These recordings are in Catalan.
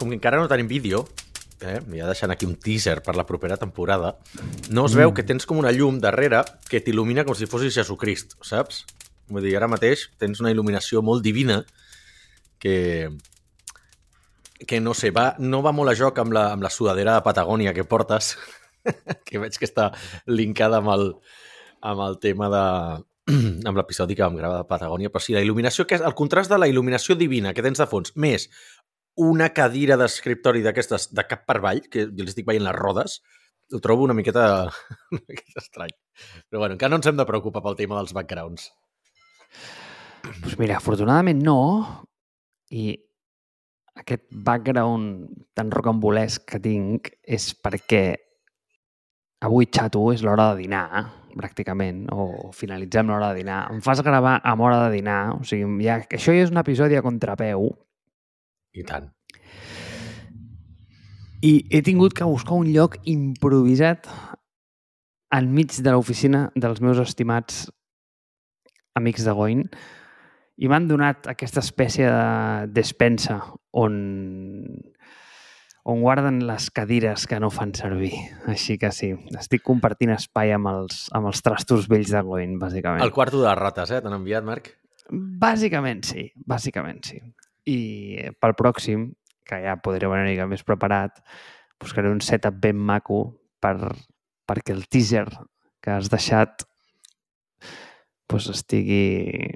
com que encara no tenim vídeo, eh, ja deixant aquí un teaser per la propera temporada, no es veu que tens com una llum darrere que t'il·lumina com si fossis Jesucrist, saps? Vull dir, ara mateix tens una il·luminació molt divina que, que no sé, va, no va molt a joc amb la, amb la sudadera de Patagònia que portes, que veig que està linkada amb el, amb el tema de amb l'episodi que vam gravar de Patagònia, però sí, la il·luminació, que és el contrast de la il·luminació divina que tens de fons, més una cadira d'escriptori d'aquestes de cap per avall, que jo li estic veient les rodes, ho trobo una miqueta, una miqueta estrany. Però bueno, encara no ens hem de preocupar pel tema dels backgrounds. Pues mira, afortunadament no, i aquest background tan rocambolesc que tinc és perquè avui xato és l'hora de dinar, pràcticament, o finalitzem l'hora de dinar. Em fas gravar amb hora de dinar, o sigui, ja, això ja és un episodi a contrapeu, I tant. i he tingut que buscar un lloc improvisat enmig de l'oficina dels meus estimats amics de Goin i m'han donat aquesta espècie de despensa on, on guarden les cadires que no fan servir. Així que sí, estic compartint espai amb els, amb els trastos vells de Goin, bàsicament. El quarto de les rates, eh? T'han enviat, Marc? Bàsicament sí, bàsicament sí. I pel pròxim, que ja podré venir una mica més preparat, buscaré un setup ben maco per, perquè el teaser que has deixat pues, estigui,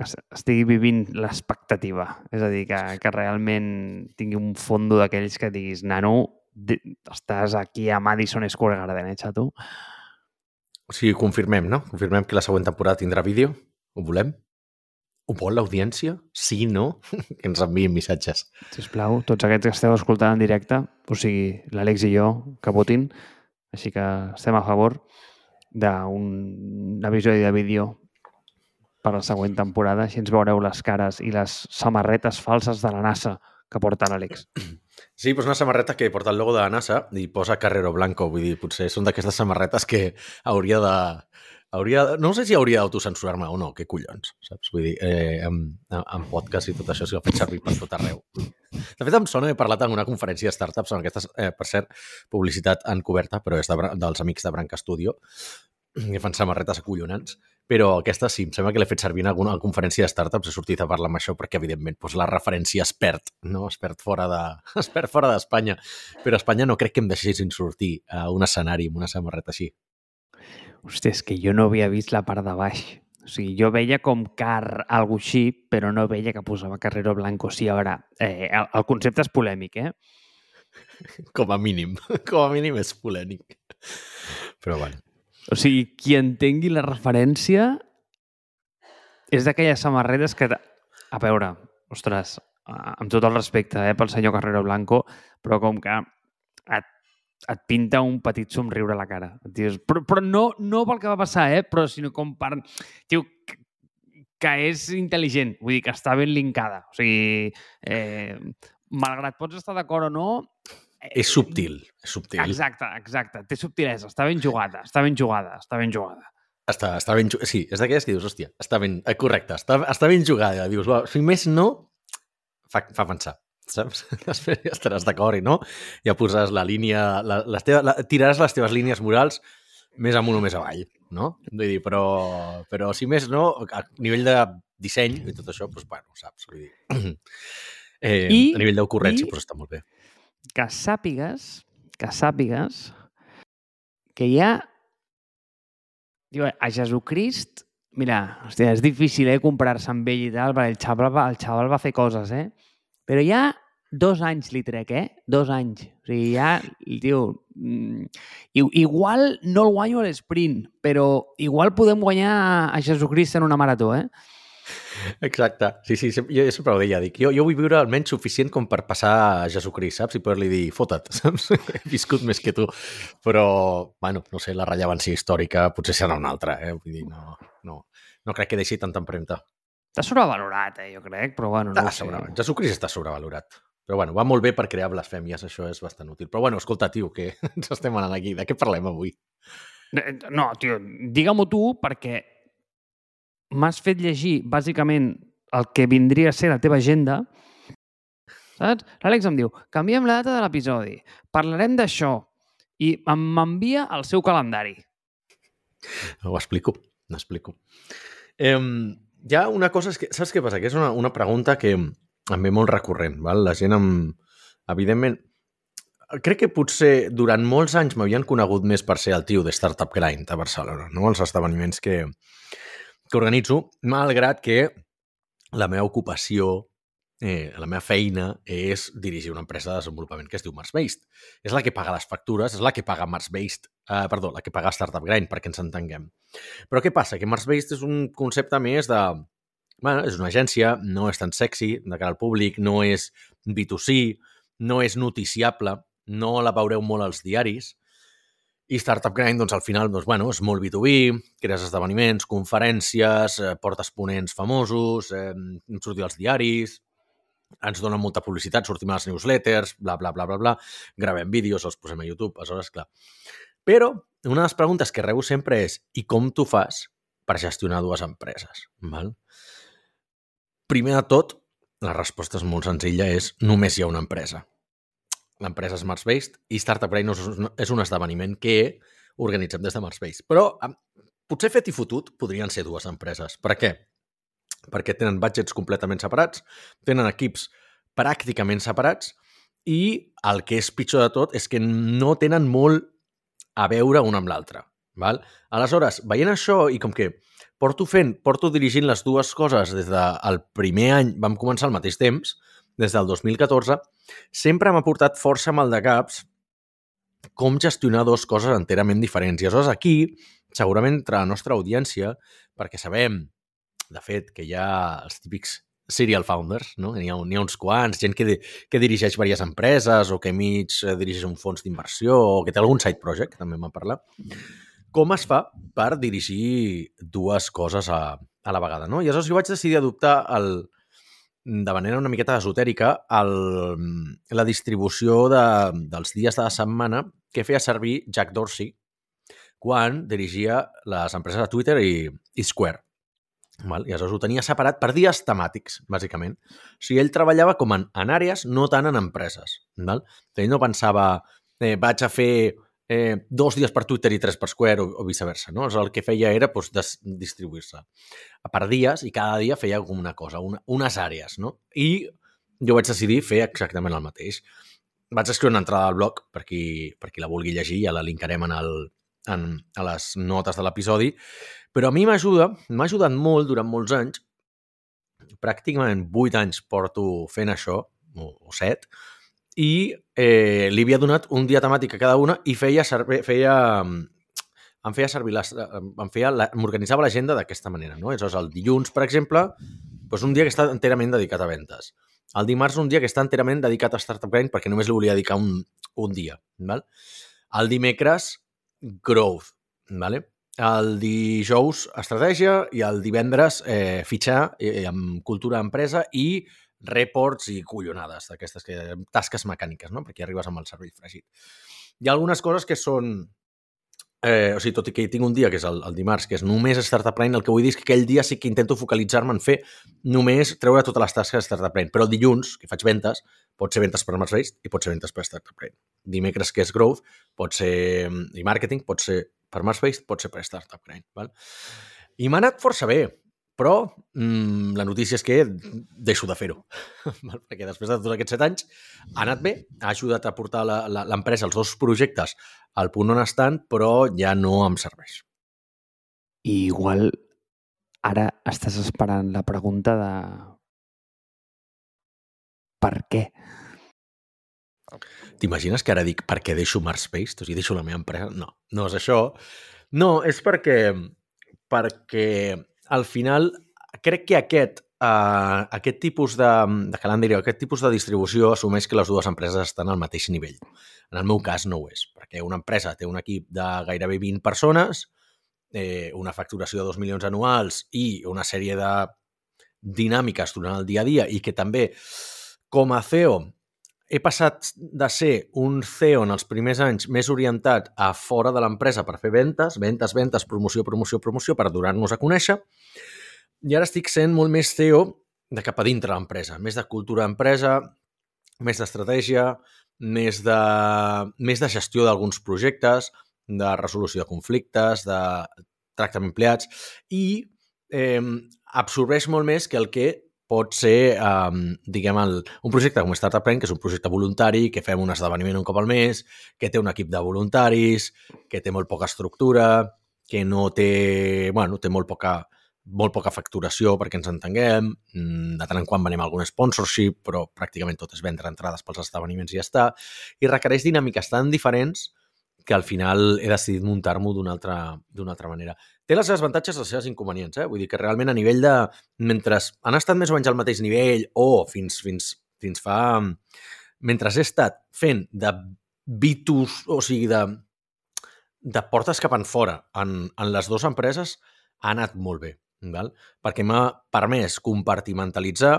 es- estigui vivint l'expectativa. És a dir, que, que realment tingui un fondo d'aquells que diguis, nano, estàs aquí a Madison Square Garden, eh, xato? O sigui, confirmem, no? Confirmem que la següent temporada tindrà vídeo? Ho volem? Ho vol l'audiència? Sí, no? que ens enviïn missatges. sisplau, tots aquests que esteu escoltant en directe, o sigui, l'Àlex i jo, que votin, així que estem a favor d'un episodi de vídeo per la següent temporada, així ens veureu les cares i les samarretes falses de la NASA que porta l'Àlex. Sí, però és una samarreta que porta el logo de la NASA i posa Carrero Blanco. Vull dir, potser són d'aquestes samarretes que hauria de... Hauria, no sé si hauria d'autocensurar-me o no, què collons, saps? Vull dir, eh, amb, amb podcast i tot això s'ho ha fet servir per tot arreu. De fet, em sona, he parlat en una conferència de startups, en aquestes, eh, per cert, publicitat encoberta, però és de, dels amics de Branca Studio, que fan samarretes acollonants, però aquesta sí, em sembla que l'he fet servir en alguna conferència de startups, he sortit a parlar amb això perquè, evidentment, doncs la referència es perd, no? Es perd fora de, es perd fora d'Espanya. Però a Espanya no crec que em deixessin sortir a un escenari amb una samarreta així. Hòstia, és que jo no havia vist la part de baix. O sigui, jo veia com car algo així, però no veia que posava Carrero Blanco. Sí, a veure, eh, el, el concepte és polèmic, eh? Com a mínim. Com a mínim és polèmic. Però bueno. O sigui, qui entengui la referència és d'aquelles samarretes que... A veure, ostres, amb tot el respecte eh, pel senyor Carrero Blanco, però com que et, et pinta un petit somriure a la cara. Et dius, però, però no, no pel que va passar, eh? però sinó com per... Tio, que, és intel·ligent, vull dir, que està ben linkada. O sigui, eh, malgrat pots estar d'acord o no... eh, És subtil. És subtil. Exacte, exacte. Té subtilesa. Està ben jugada, està ben jugada, està ben jugada. Està, està ben... ju- Sí, és d'aquelles que dius, hòstia, està ben... Eh, correcte, està, està ben jugada. Dius, va, si més no, fa, fa pensar, saps? Després ja estaràs d'acord i no, ja posaràs la línia... La, les teva, la, tiraràs les teves línies morals més amunt o més avall, no? Vull dir, però, però si més no, a nivell de disseny i tot això, doncs, bueno, saps? Vull dir, eh, I- a nivell d'ocurrència, doncs està molt bé. que sàpigues, que sàpigues que hi ha diu, a Jesucrist mira, hòstia, és difícil eh, comparar-se amb ell i tal, perquè el xaval, va, el xaval va fer coses, eh? Però ha dos anys li trec, eh? Dos anys. O sigui, ja, tio, mm, igual no el guanyo a l'esprint, però igual podem guanyar a Jesucrist en una marató, eh? Exacte. Sí, sí, jo sempre ho deia, dic, jo, jo vull viure almenys suficient com per passar a Jesucrist, saps? I poder-li dir, fota't, saps? He viscut més que tu. Però, bueno, no sé, la rellevància històrica potser serà una altra, eh? Vull dir, no, no, no crec que deixi tanta empremta. Està sobrevalorat, eh, jo crec, però bueno, no ho sé. Jesucrist està sobrevalorat. Però bueno, va molt bé per crear blasfèmies, això és bastant útil. Però bueno, escolta, tio, que ens estem anant aquí. De què parlem avui? No, tio, digue-m'ho tu perquè m'has fet llegir bàsicament el que vindria a ser la teva agenda saps? L'Àlex em diu, canviem la data de l'episodi, parlarem d'això, i m'envia el seu calendari. Ho explico, n'explico. Eh, hi ha una cosa, és que, saps què passa? Que és una, una pregunta que em ve molt recurrent. Val? La gent, em, evidentment, crec que potser durant molts anys m'havien conegut més per ser el tio de Startup Grind a Barcelona, no? els esdeveniments que, que organitzo, malgrat que la meva ocupació, eh, la meva feina és dirigir una empresa de desenvolupament que es diu Mars-Based. És la que paga les factures, és la que paga Mars-Based, eh, perdó, la que paga Startup Grind, perquè ens entenguem. Però què passa? Que Mars-Based és un concepte més de... Bueno, és una agència, no és tan sexy de cara al públic, no és B2C, no és noticiable, no la veureu molt als diaris, i Startup Grind, doncs, al final, doncs, bueno, és molt B2B, crees esdeveniments, conferències, eh, portes ponents famosos, eh, sortir als diaris, ens donen molta publicitat, sortim a les newsletters, bla, bla, bla, bla, bla, gravem vídeos, els posem a YouTube, aleshores, clar. Però una de les preguntes que rebo sempre és i com tu fas per gestionar dues empreses? Val? Primer de tot, la resposta és molt senzilla, és només hi ha una empresa. L'empresa és Mars-Based i Startup Brain és un- esdeveniment que organitzem des de Mars-Based. Però potser fet i fotut podrien ser dues empreses. Per què? Perquè tenen budgets completament separats, tenen equips pràcticament separats i el que és pitjor de tot és que no tenen molt a veure una amb l'altra. Val? Aleshores, veient això i com que porto fent, porto dirigint les dues coses des del primer any, vam començar al mateix temps, des del 2014, sempre m'ha portat força mal de caps com gestionar dues coses enterament diferents. I aleshores aquí, segurament entre la nostra audiència, perquè sabem, de fet, que hi ha els típics serial founders, no? N'hi ha, ha uns quants, gent que, que dirigeix diverses empreses o que mig eh, dirigeix un fons d'inversió o que té algun side project, també m'ha parlat. Com es fa per dirigir dues coses a, a la vegada, no? I aleshores jo vaig decidir adoptar el, de manera una miqueta esotèrica el, la distribució de, dels dies de la setmana que feia servir Jack Dorsey quan dirigia les empreses de Twitter i, i Square. Val? I aleshores ho tenia separat per dies temàtics, bàsicament. O sigui, ell treballava com en, en àrees, no tant en empreses. Val? Ell no pensava, eh, vaig a fer eh, dos dies per Twitter i tres per Square o, o viceversa. No? Aleshores, el que feia era doncs, distribuir-se per dies i cada dia feia com una cosa, una, unes àrees. No? I jo vaig decidir fer exactament el mateix. Vaig escriure una entrada al blog per qui, per qui la vulgui llegir, ja la linkarem en el, en, a les notes de l'episodi, però a mi m'ajuda, m'ha ajudat molt durant molts anys, pràcticament 8 anys porto fent això, o, o 7, i eh, li havia donat un dia temàtic a cada una i feia servir, feia, em feia servir, les, em feia, la- m'organitzava l'agenda d'aquesta manera, no? Aleshores, el dilluns, per exemple, doncs un dia que està enterament dedicat a ventes. El dimarts un dia que està enterament dedicat a Startup Grind perquè només li volia dedicar un, un dia. Val? El dimecres, growth. Vale? El dijous, estratègia i el divendres, eh, fitxar eh, amb cultura d'empresa i reports i collonades, d'aquestes que, tasques mecàniques, no? perquè arribes amb el cervell fregit. Hi ha algunes coses que són Eh, o sigui, tot i que tinc un dia, que és el, el dimarts, que és només Startup Brain, el que vull dir és que aquell dia sí que intento focalitzar-me en fer només treure totes les tasques de Startup Brain. Però el dilluns, que faig ventes, pot ser ventes per Mars Race i pot ser ventes per Startup Brain. Dimecres, que és Growth, pot ser... i Marketing, pot ser per Mars Race, pot ser per Startup Brain. Val? I m'ha anat força bé, però mmm, la notícia és que deixo de fer-ho. Perquè després de tots aquests set anys ha anat bé, ha ajudat a portar l'empresa, els dos projectes, al punt on estan, però ja no em serveix. I igual ara estàs esperant la pregunta de per què? T'imagines que ara dic per què deixo Marspace? O sigui, deixo la meva empresa? No, no és això. No, és perquè, perquè al final crec que aquest, uh, aquest tipus de, de calendari, aquest tipus de distribució assumeix que les dues empreses estan al mateix nivell. En el meu cas no ho és, perquè una empresa té un equip de gairebé 20 persones, eh, una facturació de 2 milions anuals i una sèrie de dinàmiques durant el dia a dia i que també, com a CEO, he passat de ser un CEO en els primers anys més orientat a fora de l'empresa per fer ventes, ventes, ventes, promoció, promoció, promoció, per donar-nos a conèixer, i ara estic sent molt més CEO de cap a dintre l'empresa, més de cultura d'empresa, més d'estratègia, més de, més de gestió d'alguns projectes, de resolució de conflictes, de tracte amb empleats, i eh, absorbeix molt més que el que pot ser, um, diguem, el, un projecte com Startup Plan, que és un projecte voluntari, que fem un esdeveniment un cop al mes, que té un equip de voluntaris, que té molt poca estructura, que no té, bueno, té molt poca, molt poca facturació perquè ens entenguem, mm, de tant en quant venim algun sponsorship, però pràcticament tot és vendre entrades pels esdeveniments i ja està, i requereix dinàmiques tan diferents que al final he decidit muntar-m'ho d'una altra, altra manera. Té les seves avantatges i les seves inconvenients, eh? Vull dir que realment a nivell de... Mentre han estat més o menys al mateix nivell o fins, fins, fins fa... Mentre he estat fent de bitus, o sigui, de, de portes cap en fora en, en les dues empreses, ha anat molt bé, val? perquè m'ha permès compartimentalitzar,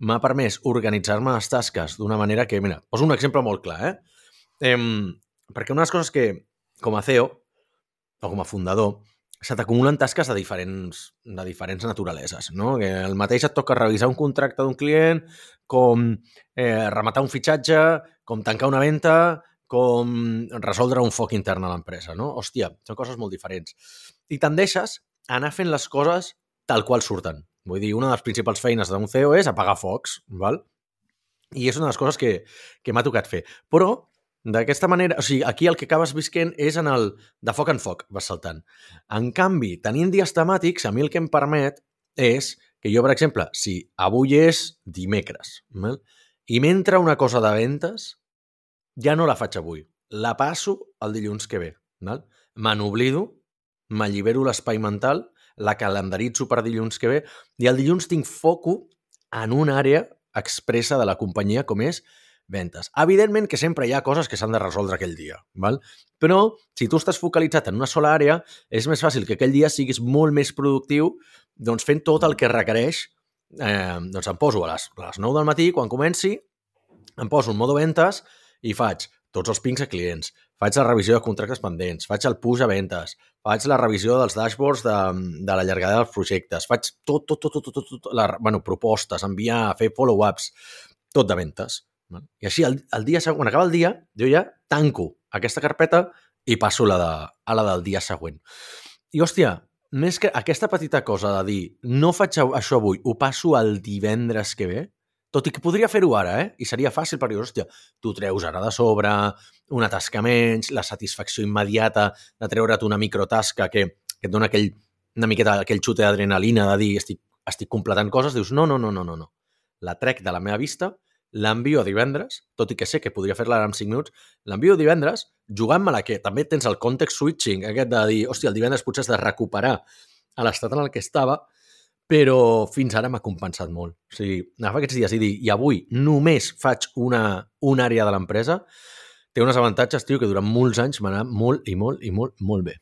m'ha permès organitzar-me les tasques d'una manera que, mira, poso un exemple molt clar, eh? eh perquè una de les coses que, com a CEO, o com a fundador, se t'acumulen tasques de diferents, de diferents naturaleses, no? Que el mateix et toca revisar un contracte d'un client, com eh, rematar un fitxatge, com tancar una venda, com resoldre un foc intern a l'empresa, no? Hòstia, són coses molt diferents. I tendeixes a anar fent les coses tal qual surten. Vull dir, una de les principals feines d'un CEO és apagar focs, val? I és una de les coses que, que m'ha tocat fer. Però D'aquesta manera, o sigui, aquí el que acabes visquent és en el de foc en foc, vas saltant. En canvi, tenint dies temàtics, a mi el que em permet és que jo, per exemple, si avui és dimecres val? i m'entra una cosa de ventes, ja no la faig avui. La passo el dilluns que ve. Me n'oblido, m'allibero l'espai mental, la calendaritzo per dilluns que ve i el dilluns tinc foco en una àrea expressa de la companyia com és ventes. Evidentment que sempre hi ha coses que s'han de resoldre aquell dia, val? però si tu estàs focalitzat en una sola àrea, és més fàcil que aquell dia siguis molt més productiu doncs fent tot el que requereix. Eh, doncs em poso a les, a les 9 del matí, quan comenci, em poso en modo ventes i faig tots els pings a clients, faig la revisió de contractes pendents, faig el push a ventes, faig la revisió dels dashboards de, de la llargada dels projectes, faig tot, tot, tot, tot, tot, tot la, bueno, propostes, enviar, fer follow-ups, tot de ventes. I així, el, el dia següent, quan acaba el dia, jo ja tanco aquesta carpeta i passo la de, a la del dia següent. I, hòstia, més que aquesta petita cosa de dir no faig això avui, ho passo el divendres que ve, tot i que podria fer-ho ara, eh? I seria fàcil perquè, hòstia, tu treus ara de sobre, una tasca menys, la satisfacció immediata de treure't una microtasca que, que et dona aquell, una miqueta aquell xute d'adrenalina de dir estic, estic completant coses, dius no, no, no, no, no, no. La trec de la meva vista l'envio divendres, tot i que sé que podria fer-la en 5 minuts, l'envio divendres jugant-me-la que també tens el context switching, aquest de dir, hòstia, el divendres potser has de recuperar a l'estat en el que estava, però fins ara m'ha compensat molt. O sigui, agafar aquests dies i dir, i avui només faig una, una àrea de l'empresa, té uns avantatges, tio, que durant molts anys m'ha anat molt i molt i molt, molt bé.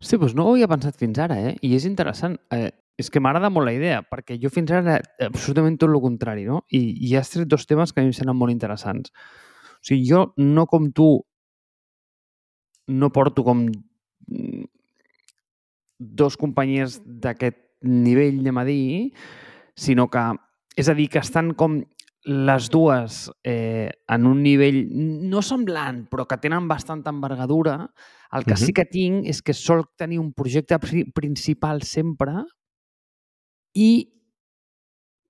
Sí, doncs no ho havia pensat fins ara, eh? I és interessant. Eh, és que m'agrada molt la idea, perquè jo fins ara era absolutament tot el contrari, no? I, i has tret dos temes que a mi em semblen molt interessants. O sigui, jo no com tu no porto com mm, dos companyies d'aquest nivell, anem a dir, sinó que, és a dir, que estan com les dues eh, en un nivell no semblant, però que tenen bastanta envergadura, el que uh -huh. sí que tinc és que sol tenir un projecte principal sempre i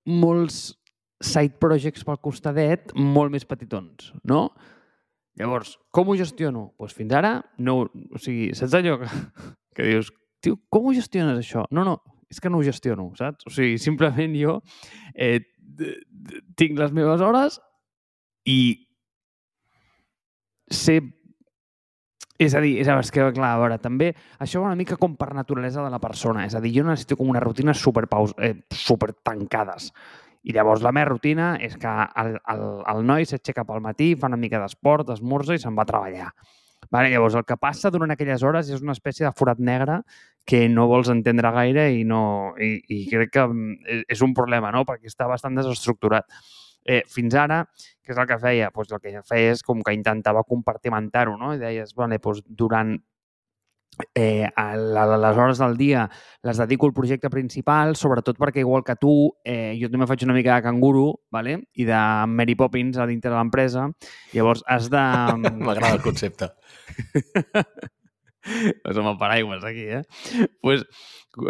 molts side projects pel costadet molt més petitons, no? Llavors, com ho gestiono? Doncs pues fins ara, no, o sigui, saps allò que, que dius, tio, com ho gestiones això? No, no, és que no ho gestiono, saps? O sigui, simplement jo eh, tinc les meves hores i sé és a dir, és, és que, clar, a veure, també això va una mica com per naturalesa de la persona. És a dir, jo necessito com una rutina super, eh, super tancades. I llavors la meva rutina és que el, el, el noi s'aixeca pel matí, fa una mica d'esport, esmorza i se'n va a treballar. Vale, llavors, el que passa durant aquelles hores és una espècie de forat negre que no vols entendre gaire i, no, i, i crec que mm, és un problema, no? perquè està bastant desestructurat. Eh, fins ara, què és el que feia? Pues el que feia és com que intentava compartimentar-ho, no? I deies, vale, pues durant eh, a la- a les hores del dia les dedico al projecte principal, sobretot perquè, igual que tu, eh, jo també faig una mica de canguro vale? i de Mary Poppins a dintre de l'empresa. Llavors, has de... M'agrada el concepte. Pues amb el paraigües aquí, eh? pues,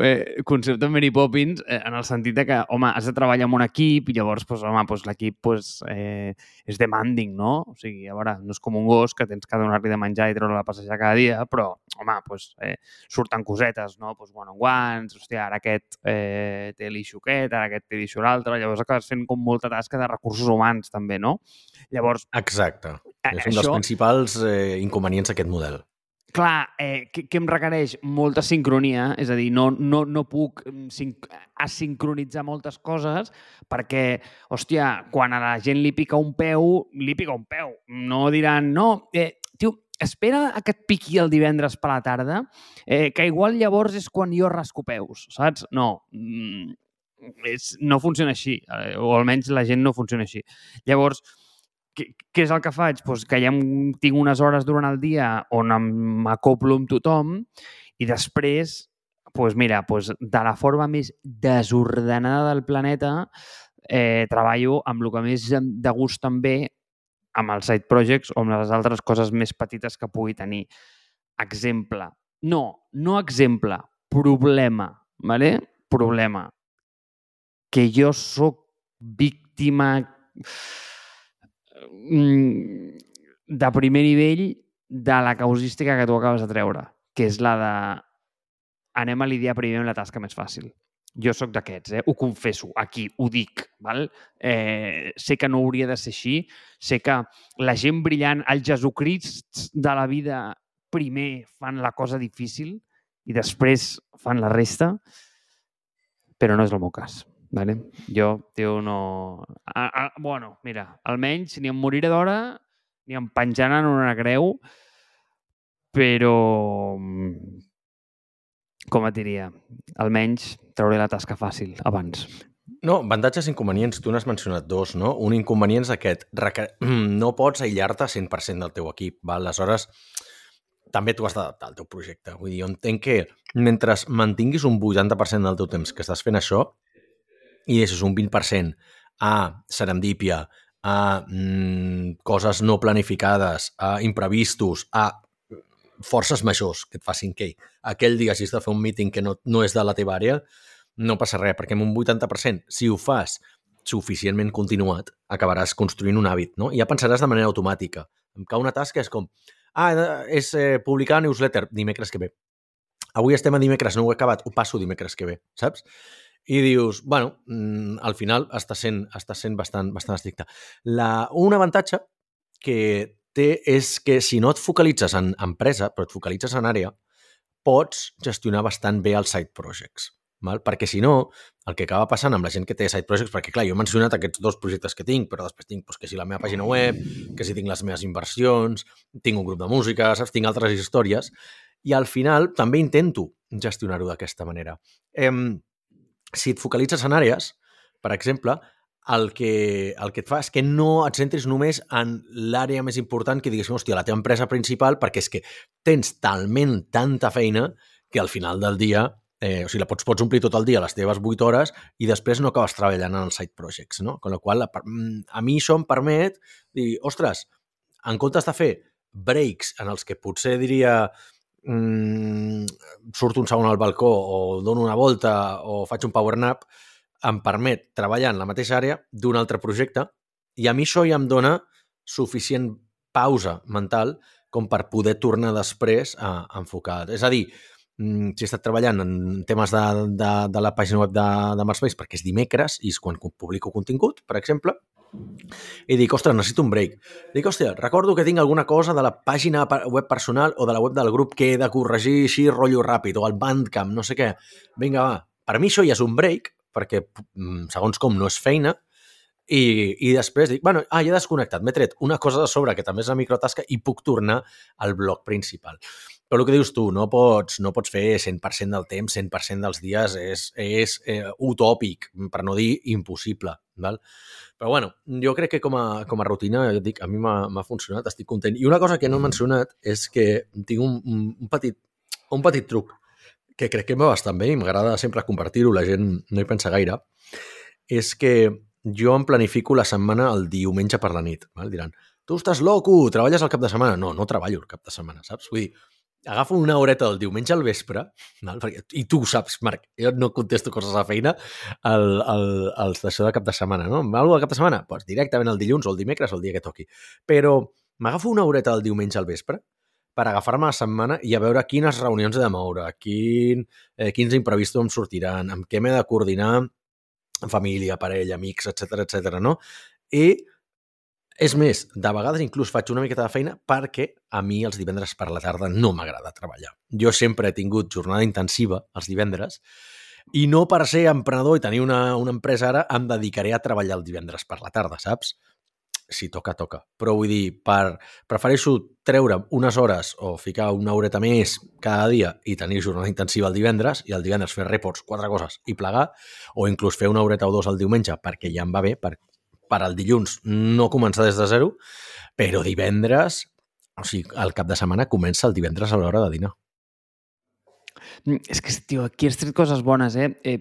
eh, concepte Mary Poppins eh, en el sentit de que, home, has de treballar amb un equip i llavors, pues, home, pues, l'equip pues, eh, és demanding, no? O sigui, a veure, no és com un gos que tens que donar-li de menjar i treure-la a passejar cada dia, però, home, pues, eh, surten cosetes, no? Pues, bueno, guants, hòstia, ara aquest eh, té l'issue aquest, ara aquest té l'issue l'altre, llavors acabes fent com molta tasca de recursos humans, també, no? Llavors, Exacte. eh, És un dels principals eh, inconvenients d'aquest model. Clar, eh, que, que em requereix molta sincronia, és a dir, no, no, no puc mm, sinc asincronitzar moltes coses perquè, hòstia, quan a la gent li pica un peu, li pica un peu. No diran, no, eh, tio, espera a que et piqui el divendres per la tarda, eh, que igual llavors és quan jo rasco peus, saps? No, mm, és, no funciona així, eh, o almenys la gent no funciona així. Llavors, què, què és el que faig? Pues que ja tinc unes hores durant el dia on m'acoplo amb tothom i després, pues mira, pues de la forma més desordenada del planeta eh, treballo amb el que més de gust també amb els side projects o amb les altres coses més petites que pugui tenir. Exemple. No, no exemple. Problema. ¿vale? Problema. Que jo sóc víctima de primer nivell de la causística que tu acabes de treure, que és la de anem a lidiar primer amb la tasca més fàcil. Jo sóc d'aquests, eh? ho confesso, aquí, ho dic. Val? Eh, sé que no hauria de ser així, sé que la gent brillant, el Jesucrist de la vida, primer fan la cosa difícil i després fan la resta, però no és el meu cas. Vale? Jo, tio, no... A, a, bueno, mira, almenys ni em moriré d'hora ni em penjaran en una creu, però mm, com et diria, almenys trauré la tasca fàcil abans. No, avantatges i inconvenients, tu n'has mencionat dos, no? Un inconvenient és aquest, requer... no pots aïllar-te 100% del teu equip, val? aleshores també tu has d'adaptar al teu projecte. Vull dir, jo entenc que mentre mantinguis un 80% del teu temps que estàs fent això i deixes un 20% a serendípia, a mm, coses no planificades, a imprevistos, a forces majors que et facin que aquell dia hagis de fer un meeting que no, no és de la teva àrea, no passa res, perquè amb un 80%, si ho fas suficientment continuat, acabaràs construint un hàbit, no? I ja pensaràs de manera automàtica. Em cau una tasca, és com, ah, és eh, publicar newsletter dimecres que ve. Avui estem a dimecres, no ho he acabat, ho passo dimecres que ve, saps? I dius, bueno, mm, al final està sent, està sent bastant, bastant estricte. La, un avantatge que té és que si no et focalitzes en empresa, però et focalitzes en àrea, pots gestionar bastant bé els side projects. Val? Perquè si no, el que acaba passant amb la gent que té side projects, perquè clar, jo he mencionat aquests dos projectes que tinc, però després tinc doncs, que si la meva pàgina web, que si tinc les meves inversions, tinc un grup de música, saps? tinc altres històries, i al final també intento gestionar-ho d'aquesta manera. Em, si et focalitzes en àrees, per exemple, el que, el que et fa és que no et centris només en l'àrea més important que diguéssim, hòstia, la teva empresa principal, perquè és que tens talment tanta feina que al final del dia, eh, o sigui, la pots, pots omplir tot el dia les teves 8 hores i després no acabes treballant en els side projects, no? Con la qual, a, a mi això em permet dir, ostres, en comptes de fer breaks en els que potser diria mmm, surto un segon al balcó o dono una volta o faig un power nap, em permet treballar en la mateixa àrea d'un altre projecte i a mi això ja em dona suficient pausa mental com per poder tornar després a, enfocar. És a dir, mm, si he estat treballant en temes de, de, de la pàgina web de, de Marspace perquè és dimecres i és quan publico contingut, per exemple, i dic, ostres, necessito un break. Dic, hòstia, recordo que tinc alguna cosa de la pàgina web personal o de la web del grup que he de corregir així rotllo ràpid, o el Bandcamp, no sé què. Vinga, va. Per mi això ja és un break, perquè mm, segons com no és feina, i, i després dic, bueno, ah, ja he desconnectat, m'he tret una cosa de sobre que també és una microtasca i puc tornar al bloc principal. Però el que dius tu, no pots, no pots fer 100% del temps, 100% dels dies, és, és eh, utòpic, per no dir impossible. Val? Però bueno, jo crec que com a, com a rutina, et dic, a mi m'ha funcionat, estic content. I una cosa que no he mencionat és que tinc un, un, petit un petit truc que crec que em va bastant bé i m'agrada sempre compartir-ho, la gent no hi pensa gaire, és que jo em planifico la setmana el diumenge per la nit. Val? Diran, tu estàs loco, treballes al cap de setmana. No, no treballo el cap de setmana, saps? Vull dir, agafo una horeta del diumenge al vespre, val? Perquè, i tu saps, Marc, jo no contesto coses a feina al, al, al d'això de cap de setmana, no? Algo de cap de setmana? Doncs pues directament el dilluns o el dimecres o el dia que toqui. Però m'agafo una horeta del diumenge al vespre per agafar-me la setmana i a veure quines reunions he de moure, quin, eh, quins imprevistos em sortiran, amb què m'he de coordinar amb família, parella, amics, etc etc. no? I és més, de vegades inclús faig una miqueta de feina perquè a mi els divendres per la tarda no m'agrada treballar. Jo sempre he tingut jornada intensiva els divendres i no per ser emprenedor i tenir una, una empresa ara em dedicaré a treballar el divendres per la tarda, saps? si toca, toca. Però vull dir, per, prefereixo treure unes hores o ficar una horeta més cada dia i tenir jornada intensiva el divendres i el divendres fer reports, quatre coses i plegar, o inclús fer una horeta o dos al diumenge perquè ja em va bé, per, per al dilluns no començar des de zero, però divendres, o sigui, el cap de setmana comença el divendres a l'hora de dinar. Mm, és que, tio, aquí has tret coses bones, eh? eh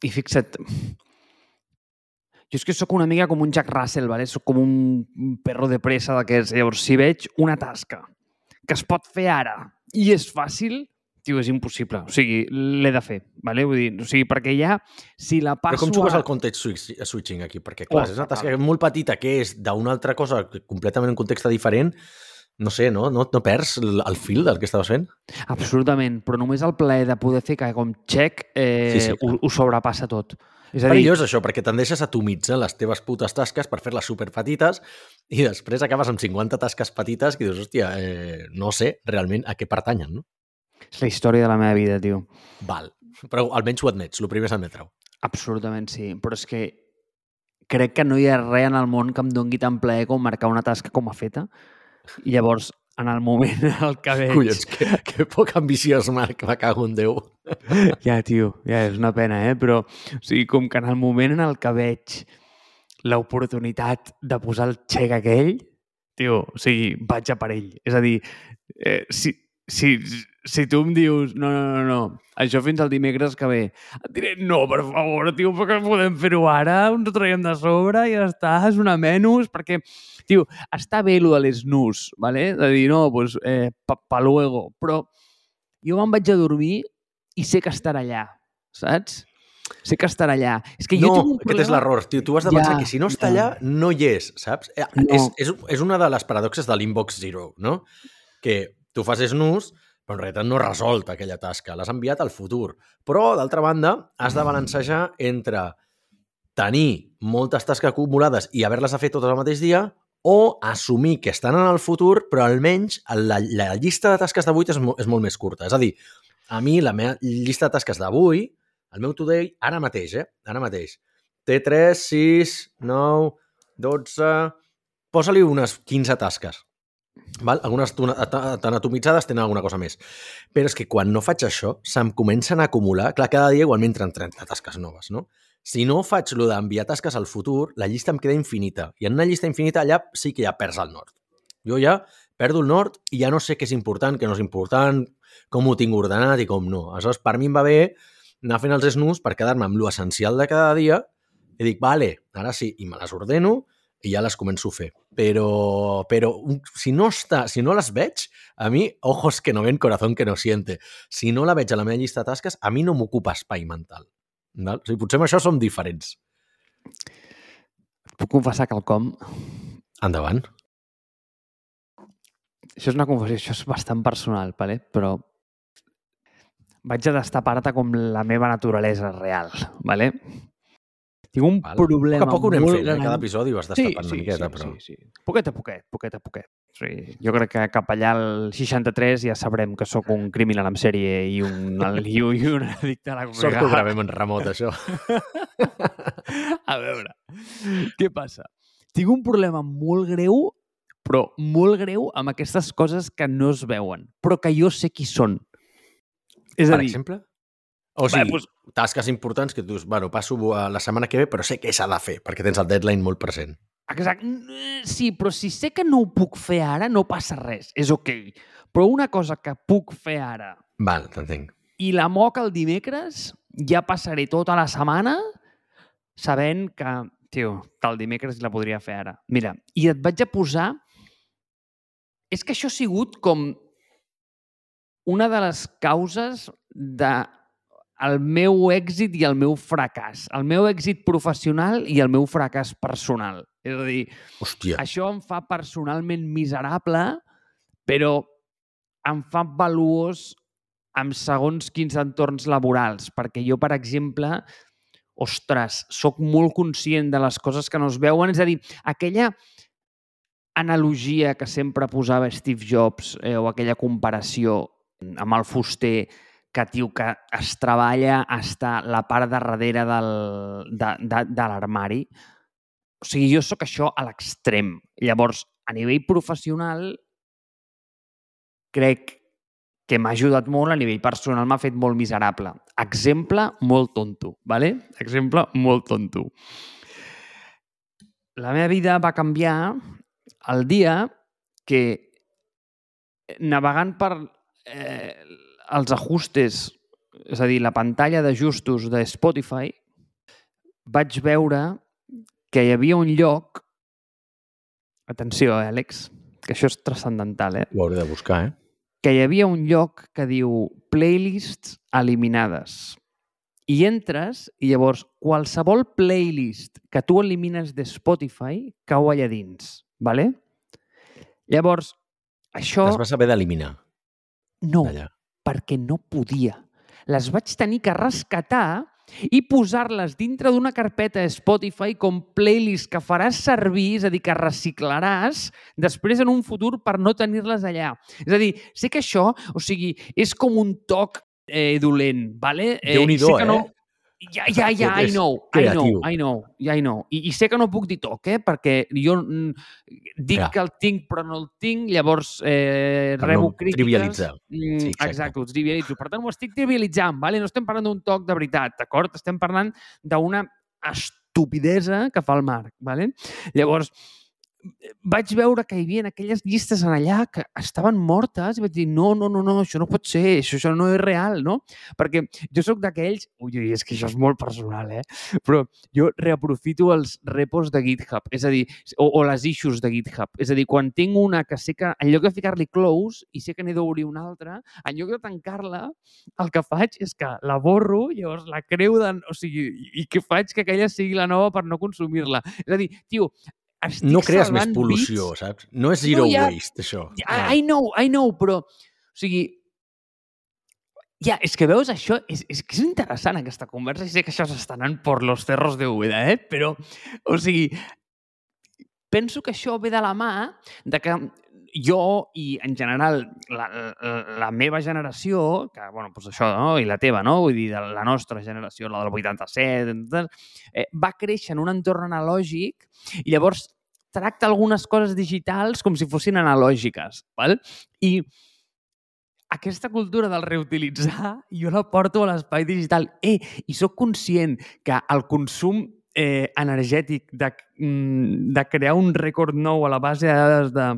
i, fixa't, jo és que sóc una mica com un Jack Russell, ¿vale? sóc com un perro de pressa d'aquests. Llavors, si veig una tasca que es pot fer ara i és fàcil, tio, és impossible. O sigui, l'he de fer, ¿vale? Vull dir, o sigui, perquè ja, si la passo... Però com jugues a... al context switching aquí? Perquè, clar, oh, és una tasca molt petita que és d'una altra cosa completament en un context diferent, no sé, no? no? No perds el fil del que estaves fent? Absolutament, però només el plaer de poder fer que com check eh, sí, sí, ho, ho sobrepassa tot. És a dir... Perillós això, perquè tendeixes a atomitzar les teves putes tasques per fer-les superpetites i després acabes amb 50 tasques petites i dius, hòstia, eh, no sé realment a què pertanyen, no? És la història de la meva vida, tio. Val, però almenys ho admets, el primer és admetre-ho. Absolutament sí, però és que crec que no hi ha res en el món que em dongui tan plaer com marcar una tasca com a feta i llavors en el moment en el que veig... Collons, que, que poc ambiciós, Marc, me cago en Déu. Ja, tio, ja és una pena, eh? Però, o sigui, com que en el moment en el que veig l'oportunitat de posar el xec aquell, tio, o sigui, vaig a per ell. És a dir, eh, si, si, si tu em dius, no, no, no, no, això fins al dimecres que ve, et diré, no, per favor, tio, perquè podem fer-ho ara, ens ho traiem de sobre i ja està, és una menys, perquè, tio, està bé lo de les nus, ¿vale? de dir, no, pues, eh, pa, pa luego, però jo me'n vaig a dormir i sé que estarà allà, saps? Sé que estarà allà. És que no, jo tinc un problema... aquest és l'error, tio. Tu has de pensar ja, que si no està ja. allà, no hi és, saps? Eh, no. És, és, és una de les paradoxes de l'inbox zero, no? Que tu fas snus, però en realitat no has resolt aquella tasca, l'has enviat al futur. Però, d'altra banda, has de balancejar entre tenir moltes tasques acumulades i haver-les a fer totes al mateix dia o assumir que estan en el futur, però almenys la, la llista de tasques d'avui és, és molt més curta. És a dir, a mi la meva llista de tasques d'avui, el meu today, ara mateix, eh? Ara mateix, té 3, 6, 9, 12... Posa-li unes 15 tasques. Val? Algunes tan atomitzades tenen alguna cosa més. Però és que quan no faig això, se'm comencen a acumular... Clar, cada dia igual m'entren 30 tasques noves, no? Si no faig lo d'enviar tasques al futur, la llista em queda infinita. I en una llista infinita allà sí que ja perds el nord. Jo ja perdo el nord i ja no sé què és important, què no és important, com ho tinc ordenat i com no. Aleshores, per mi em va bé anar fent els snus per quedar-me amb lo essencial de cada dia i dic, vale, ara sí, i me les ordeno i ja les començo a fer. Però, però si no està, si no les veig, a mi, ojos que no ven, corazón que no siente. Si no la veig a la meva llista de tasques, a mi no m'ocupa espai mental. Val? O sigui, potser amb això som diferents. Et puc confessar quelcom? Endavant. Això és una confessió, això és bastant personal, vale? però vaig a destapar-te com la meva naturalesa real. Vale? Tinc un Val. problema poc a poc ho anem fent, eh? cada episodi vas destapant sí, sí, una miqueta, sí, però... Sí, sí. Poquet a poquet, poquet a poquet. Sí, jo crec que cap allà al 63 ja sabrem que sóc un criminal en sèrie i un, i, i un addicte a la comunitat. Sort que ho gravem en remot, això. a veure, què passa? Tinc un problema molt greu, però molt greu amb aquestes coses que no es veuen, però que jo sé qui són. És per a dir, exemple? O sigui, Bé, doncs... tasques importants que tu dius, bueno, passo a la setmana que ve, però sé què s'ha de fer, perquè tens el deadline molt present. Exacte. Sí, però si sé que no ho puc fer ara, no passa res. És ok. Però una cosa que puc fer ara, Val, t'entenc. I la moca el dimecres ja passaré tota la setmana sabent que, tio, el dimecres la podria fer ara. Mira, i et vaig a posar... És que això ha sigut com una de les causes de el meu èxit i el meu fracàs. El meu èxit professional i el meu fracàs personal. És a dir, Hòstia. això em fa personalment miserable, però em fa valuós en segons quins entorns laborals. Perquè jo, per exemple, ostres, sóc molt conscient de les coses que no es veuen. És a dir, aquella analogia que sempre posava Steve Jobs eh, o aquella comparació amb el fuster que, tio, que es treballa està la part de darrere del, de, de, de l'armari. O sigui, jo sóc això a l'extrem. Llavors, a nivell professional, crec que m'ha ajudat molt, a nivell personal m'ha fet molt miserable. Exemple molt tonto, ¿vale? Exemple molt tonto. La meva vida va canviar el dia que navegant per eh, els ajustes, és a dir, la pantalla d'ajustos de Spotify, vaig veure que hi havia un lloc... Atenció, eh, Àlex, que això és transcendental, eh? Ho hauré de buscar, eh? Que hi havia un lloc que diu playlists eliminades. I entres i llavors qualsevol playlist que tu elimines de Spotify cau allà dins, ¿vale? Llavors, això... Les vas haver d'eliminar No. Perquè no podia. Les vaig tenir que rescatar i posar-les dintre d'una carpeta Spotify com playlist que faràs servir, és a dir, que reciclaràs després en un futur per no tenir-les allà. És a dir, sé que això, o sigui, és com un toc eh, dolent, ¿vale? Eh, Déu-n'hi-do, sé que no... Ja, ja, ja, I know, I know. I know, ja, I know. I, I sé que no puc dir toc, eh? Perquè jo mm, dic Ja. que el tinc però no el tinc, llavors eh, rebo no crítiques. trivialitzar. Mm, Sí, exacte. exacte, ho trivialitzo. Per tant, ho estic trivialitzant, vale? no estem parlant d'un toc de veritat, d'acord? Estem parlant d'una estupidesa que fa el Marc. Vale? Llavors, vaig veure que hi havia aquelles llistes en allà que estaven mortes i vaig dir, no, no, no, no, això no pot ser, això, això no és real, no? Perquè jo sóc d'aquells... Ui, ui, és que això és molt personal, eh? Però jo reaprofito els repos de GitHub, és a dir, o, o les issues de GitHub. És a dir, quan tinc una que sé que, en lloc de ficar-li close i sé que n'he d'obrir una altra, en lloc de tancar-la, el que faig és que la borro, llavors la creu de... O sigui, i que faig que aquella sigui la nova per no consumir-la. És a dir, tio, estic No crees més pol·lució, bits. saps? No és zero No, ja- waste, això. I, I know, I know, però... O sigui, ja, és que veus, això és, és que és interessant aquesta conversa i sé que això s'està anant per los cerros de Úbeda, eh? Però, o sigui, penso que això ve de la mà de que jo i, en general, la, la, la meva generació, que, bueno, doncs això, no? i la teva, no? Vull dir, de la nostra generació, la del 87, eh, va créixer en un entorn analògic i llavors tracta algunes coses digitals com si fossin analògiques, val? I aquesta cultura del reutilitzar jo la porto a l'espai digital. Eh, I sóc conscient que el consum eh, energètic de, mm, de crear un rècord nou a la base de dades de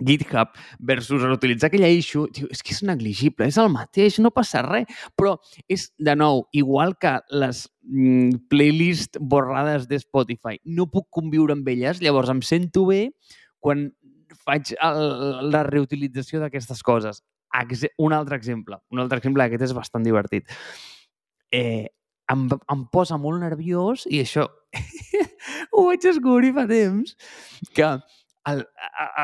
GitHub versus reutilitzar aquella issue, tio, és que és negligible, és el mateix, no passa res. Però és, de nou, igual que les mm, playlists borrades de Spotify. No puc conviure amb elles, llavors em sento bé quan faig el, la reutilització d'aquestes coses. Exe un altre exemple, un altre exemple, aquest és bastant divertit. Eh, em, em posa molt nerviós i això ho vaig descobrir fa temps, que el,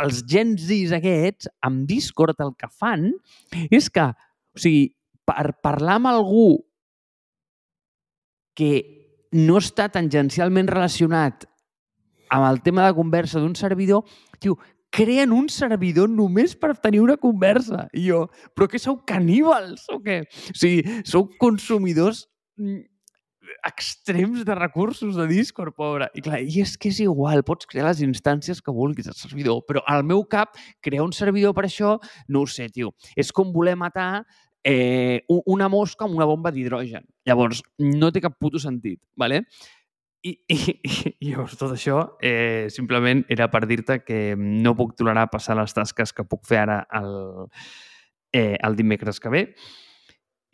els Gen Zs aquests, amb Discord el que fan és que, o sigui, per parlar amb algú que no està tangencialment relacionat amb el tema de conversa d'un servidor, tio, creen un servidor només per tenir una conversa. I jo, però què sou caníbals o què? O sigui, sou consumidors mm, extrems de recursos de Discord, pobre. I clar, i és que és igual, pots crear les instàncies que vulguis al servidor, però al meu cap, crear un servidor per això, no ho sé, tio. És com voler matar eh, una mosca amb una bomba d'hidrogen. Llavors, no té cap puto sentit, ¿vale? I, i, i llavors tot això eh, simplement era per dir-te que no puc tolerar passar les tasques que puc fer ara al, eh, el dimecres que ve.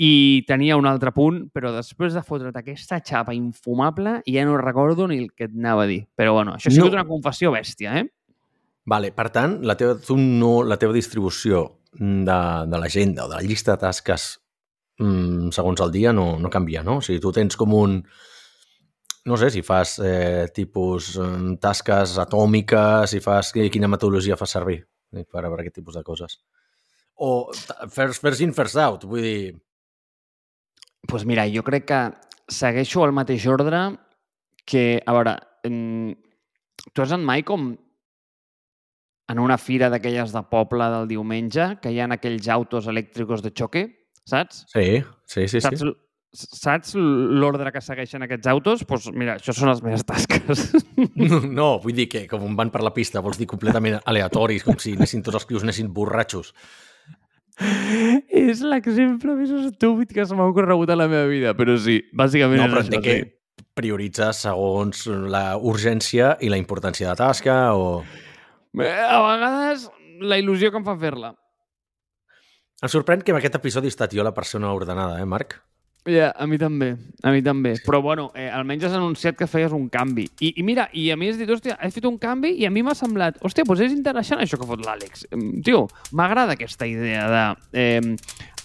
I tenia un altre punt, però després de fotre't aquesta xapa infumable ja no recordo ni el que et anava a dir. Però bueno, això ha sigut No. una confessió bèstia, eh? Vale, per tant, la teva, tu no, la teva distribució de, de l'agenda o de la llista de tasques mm, segons el dia no, no canvia, no? O sigui, tu tens com un... No sé, si fas eh, tipus eh, tasques atòmiques, si fas... Quina metodologia fas servir eh, per, per aquest tipus de coses? O first, first in, first out, vull dir... Pues mira, jo crec que segueixo el mateix ordre que, a veure, tu has anat mai com en una fira d'aquelles de poble del diumenge, que hi ha aquells autos elèctrics de xoque, saps? Sí, sí, sí. Saps, sí. saps l'ordre que segueixen aquests autos? Doncs pues mira, això són les meves tasques. No, no, vull dir que com van per la pista, vols dir completament aleatoris, com si anessin tots els crios anessin borratxos. És l'exemple més estúpid que se m'ha ocorregut a la meva vida, però sí, bàsicament No, és però això, entenc que sí. prioritzes segons la urgència i la importància de la tasca o... Bé, A vegades la il·lusió que em fa fer-la. Em sorprèn que en aquest episodi he estat jo la persona ordenada, eh, Marc? Ja, a mi també, a mi també. Però, bueno, eh, almenys has anunciat que feies un canvi. I, i mira, i a mi has dit, hòstia, he fet un canvi i a mi m'ha semblat, hòstia, doncs és interessant això que fot l'Àlex. Em, Tio, m'agrada aquesta idea de eh,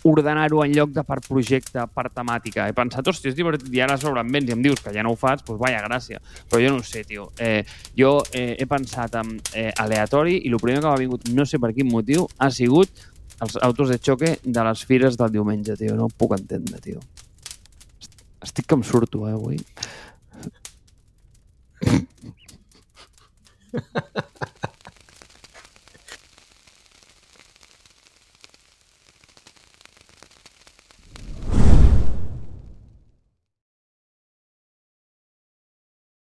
ordenar-ho en lloc de per projecte, per temàtica. He pensat, hòstia, és divertit, i ara sobre em vens i em dius que ja no ho fas, doncs vaya gràcia. Però jo no ho sé, tio. Eh, jo eh, he pensat en eh, aleatori i el primer que m'ha vingut, no sé per quin motiu, ha sigut els autos de xoque de les fires del diumenge, tio. No ho puc entendre, tio. Estic que em surto, eh, avui.